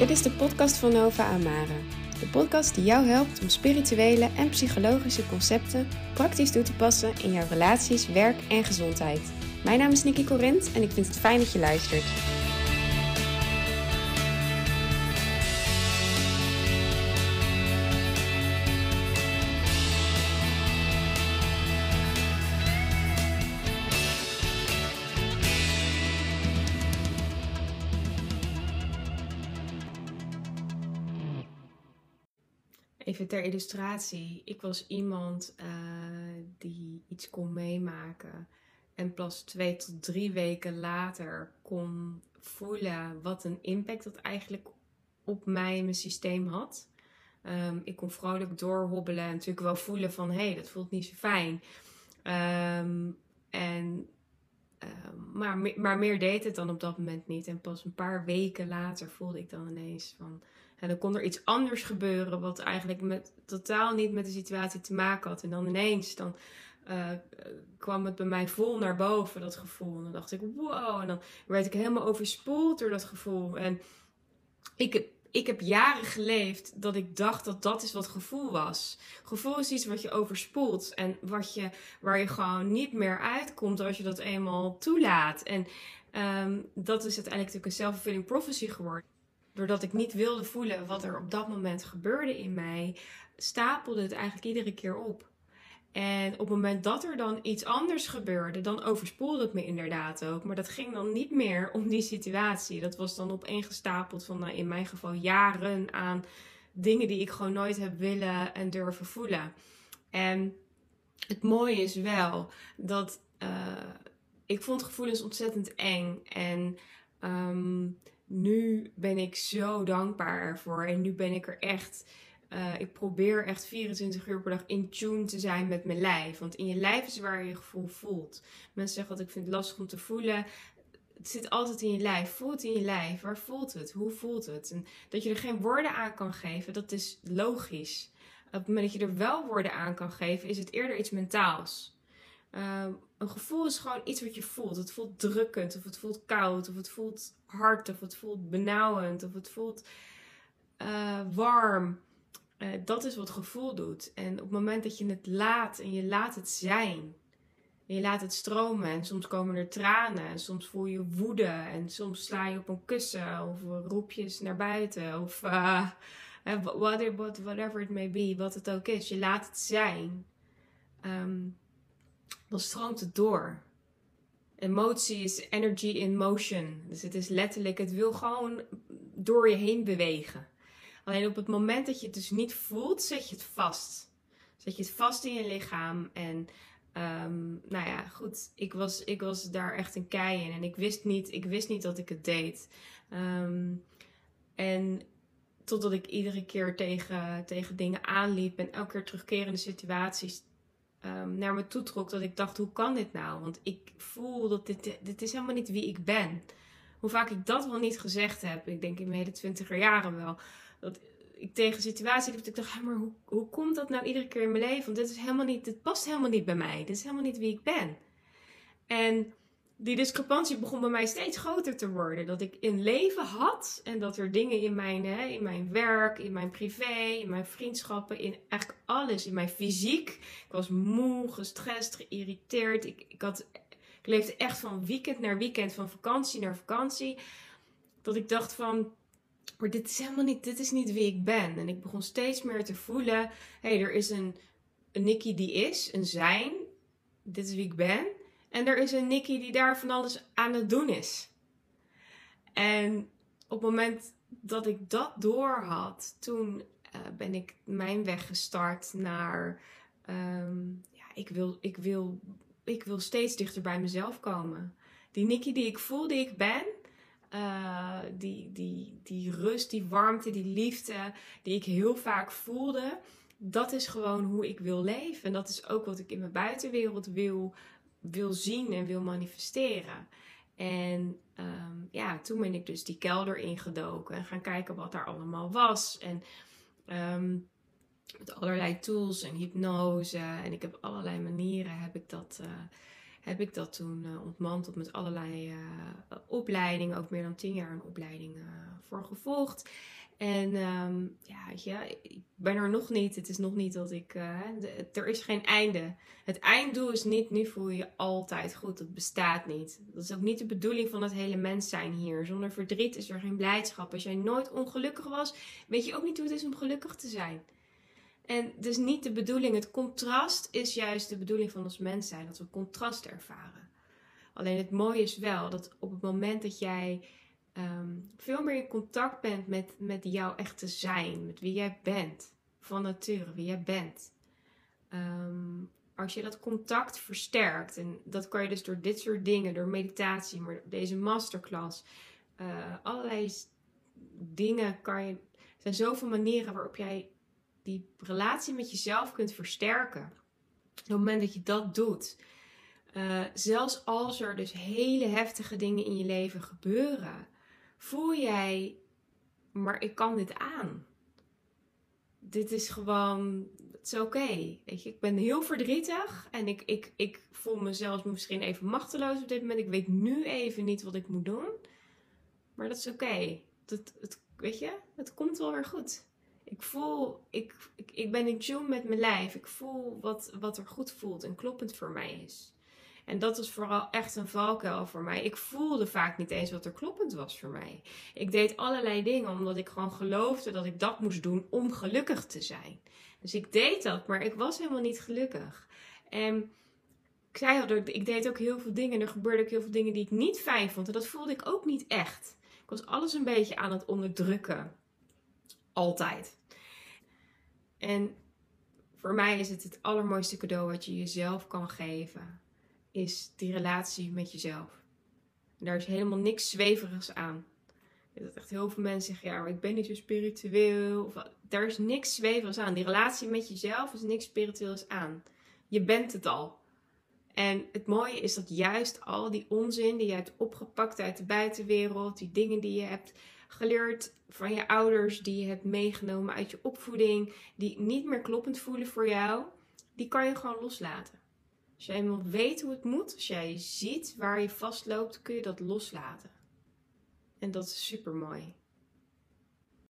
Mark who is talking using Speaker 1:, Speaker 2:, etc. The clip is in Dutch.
Speaker 1: Dit is de podcast van Nova Amara. De podcast die jou helpt om spirituele en psychologische concepten praktisch toe te passen in jouw relaties, werk en gezondheid. Mijn naam is Nikki Corint en ik vind het fijn dat je luistert. Even ter illustratie. Ik was iemand uh, die iets kon meemaken. En pas twee tot drie weken later kon voelen wat een impact dat eigenlijk op mij en mijn systeem had. Um, ik kon vrolijk doorhobbelen en natuurlijk wel voelen van hé, hey, dat voelt niet zo fijn. Um, en, uh, maar, maar meer deed het dan op dat moment niet. En pas een paar weken later voelde ik dan ineens van en dan kon er iets anders gebeuren, wat eigenlijk met, totaal niet met de situatie te maken had. En dan ineens, dan uh, kwam het bij mij vol naar boven, dat gevoel. En dan dacht ik, wow. En dan werd ik helemaal overspoeld door dat gevoel. En ik, ik heb jaren geleefd dat ik dacht dat dat is wat gevoel was. Gevoel is iets wat je overspoelt en wat je, waar je gewoon niet meer uitkomt als je dat eenmaal toelaat. En um, dat is uiteindelijk natuurlijk een self-fulfilling prophecy geworden doordat ik niet wilde voelen wat er op dat moment gebeurde in mij, stapelde het eigenlijk iedere keer op. En op het moment dat er dan iets anders gebeurde, dan overspoelde het me inderdaad ook. Maar dat ging dan niet meer om die situatie. Dat was dan opeengestapeld van nou, in mijn geval jaren aan dingen die ik gewoon nooit heb willen en durven voelen. En het mooie is wel dat uh, ik vond gevoelens ontzettend eng. En um, nu ben ik zo dankbaar ervoor. En nu ben ik er echt. Uh, ik probeer echt 24 uur per dag in tune te zijn met mijn lijf. Want in je lijf is waar je je gevoel voelt. Mensen zeggen dat ik vind het lastig om te voelen. Het zit altijd in je lijf. Voelt het in je lijf. Waar voelt het? Hoe voelt het? En dat je er geen woorden aan kan geven, dat is logisch. Op het moment dat je er wel woorden aan kan geven, is het eerder iets mentaals. Uh, een gevoel is gewoon iets wat je voelt. Het voelt drukkend, of het voelt koud, of het voelt hard, of het voelt benauwend, of het voelt uh, warm. Uh, dat is wat gevoel doet. En op het moment dat je het laat en je laat het zijn, je laat het stromen, en soms komen er tranen, en soms voel je woede, en soms sla je op een kussen, of roep je naar buiten, of uh, whatever it may be, wat het ook is. Je laat het zijn. Um, dan stroomt het door. Emotie is energy in motion. Dus het is letterlijk, het wil gewoon door je heen bewegen. Alleen op het moment dat je het dus niet voelt, zet je het vast. Zet je het vast in je lichaam. En um, nou ja, goed, ik was, ik was daar echt een kei in. En ik wist niet, ik wist niet dat ik het deed. Um, en totdat ik iedere keer tegen, tegen dingen aanliep en elke keer terugkerende situaties um, naar me toe trok. Dat ik dacht, hoe kan dit nou? Want ik voel dat dit, dit is helemaal niet wie ik ben. Hoe vaak ik dat wel niet gezegd heb. Ik denk in mijn hele twintiger jaren wel. Dat ik tegen situaties liep. Dat ik dacht, maar hoe, hoe komt dat nou iedere keer in mijn leven? Want dit, is helemaal niet, dit past helemaal niet bij mij. Dit is helemaal niet wie ik ben. En die discrepantie begon bij mij steeds groter te worden. Dat ik een leven had en dat er dingen in mijn, hè, in mijn werk, in mijn privé, in mijn vriendschappen, in eigenlijk alles, in mijn fysiek. Ik was moe, gestrest, geïrriteerd. Ik, ik, had, ik leefde echt van weekend naar weekend, van vakantie naar vakantie. Dat ik dacht van, maar dit is helemaal niet, dit is niet wie ik ben. En ik begon steeds meer te voelen, hé, hey, er is een, een Nikki die is, een zijn. Dit is wie ik ben. En er is een Nikki die daar van alles aan het doen is. En op het moment dat ik dat door had, toen uh, ben ik mijn weg gestart naar. Um, ja, ik wil, ik, wil, ik wil steeds dichter bij mezelf komen. Die Nikki die ik voel, die ik ben. Uh, die, die, die rust, die warmte, die liefde, die ik heel vaak voelde. Dat is gewoon hoe ik wil leven. En dat is ook wat ik in mijn buitenwereld wil wil zien en wil manifesteren. En um, ja, toen ben ik dus die kelder ingedoken en gaan kijken wat daar allemaal was. En um, met allerlei tools en hypnose. En ik heb allerlei manieren heb ik dat, uh, heb ik dat toen uh, ontmanteld met allerlei uh, opleidingen. Ook meer dan tien jaar een opleiding voor gevolgd. En um, ja, je, ik ben er nog niet. Het is nog niet dat ik. De, er is geen einde. Het einddoel is niet, nu voel je je altijd goed. Dat bestaat niet. Dat is ook niet de bedoeling van het hele mens zijn hier. Zonder verdriet is er geen blijdschap. Als jij nooit ongelukkig was, weet je ook niet hoe het is om gelukkig te zijn. En dus niet de bedoeling. Het contrast is juist de bedoeling van ons mens zijn. Dat we contrast ervaren. Alleen het mooie is wel dat op het moment dat jij um, veel meer in contact bent met, met jouw echte zijn. Met wie jij bent. Van nature, wie jij bent. Um, als je dat contact versterkt. En dat kan je dus door dit soort dingen. Door meditatie. Maar deze masterclass. Uh, allerlei dingen kan je... Er zijn zoveel manieren waarop jij die relatie met jezelf kunt versterken. Op het moment dat je dat doet, uh, zelfs als er dus hele heftige dingen in je leven gebeuren, voel jij, maar ik kan dit aan. Dit is gewoon, het is oké. Okay. Ik ben heel verdrietig en ik, ik, ik voel mezelf misschien even machteloos op dit moment. Ik weet nu even niet wat ik moet doen. Maar dat is oké. Okay. Het, het, weet je, het komt wel weer goed. Ik voel, ik, ik, ik ben in tune met mijn lijf. Ik voel wat, wat er goed voelt en kloppend voor mij is. En dat is vooral echt een valkuil voor mij. Ik voelde vaak niet eens wat er kloppend was voor mij. Ik deed allerlei dingen omdat ik gewoon geloofde dat ik dat moest doen om gelukkig te zijn. Dus ik deed dat, maar ik was helemaal niet gelukkig. En ik zei al, ik deed ook heel veel dingen. En er gebeurden ook heel veel dingen die ik niet fijn vond. En dat voelde ik ook niet echt. Ik was alles een beetje aan het onderdrukken. Altijd. En voor mij is het het allermooiste cadeau wat je jezelf kan geven, is die relatie met jezelf. En daar is helemaal niks zweverigs aan. Dat echt heel veel mensen zeggen, ja, ik ben niet zo spiritueel. Of, daar is niks zweverigs aan. Die relatie met jezelf is niks spiritueels aan. Je bent het al. En het mooie is dat juist al die onzin die je hebt opgepakt uit de buitenwereld, die dingen die je hebt geleerd van je ouders, die je hebt meegenomen uit je opvoeding, die niet meer kloppend voelen voor jou, die kan je gewoon loslaten. Als jij eenmaal weet hoe het moet, als jij ziet waar je vastloopt, kun je dat loslaten. En dat is super mooi.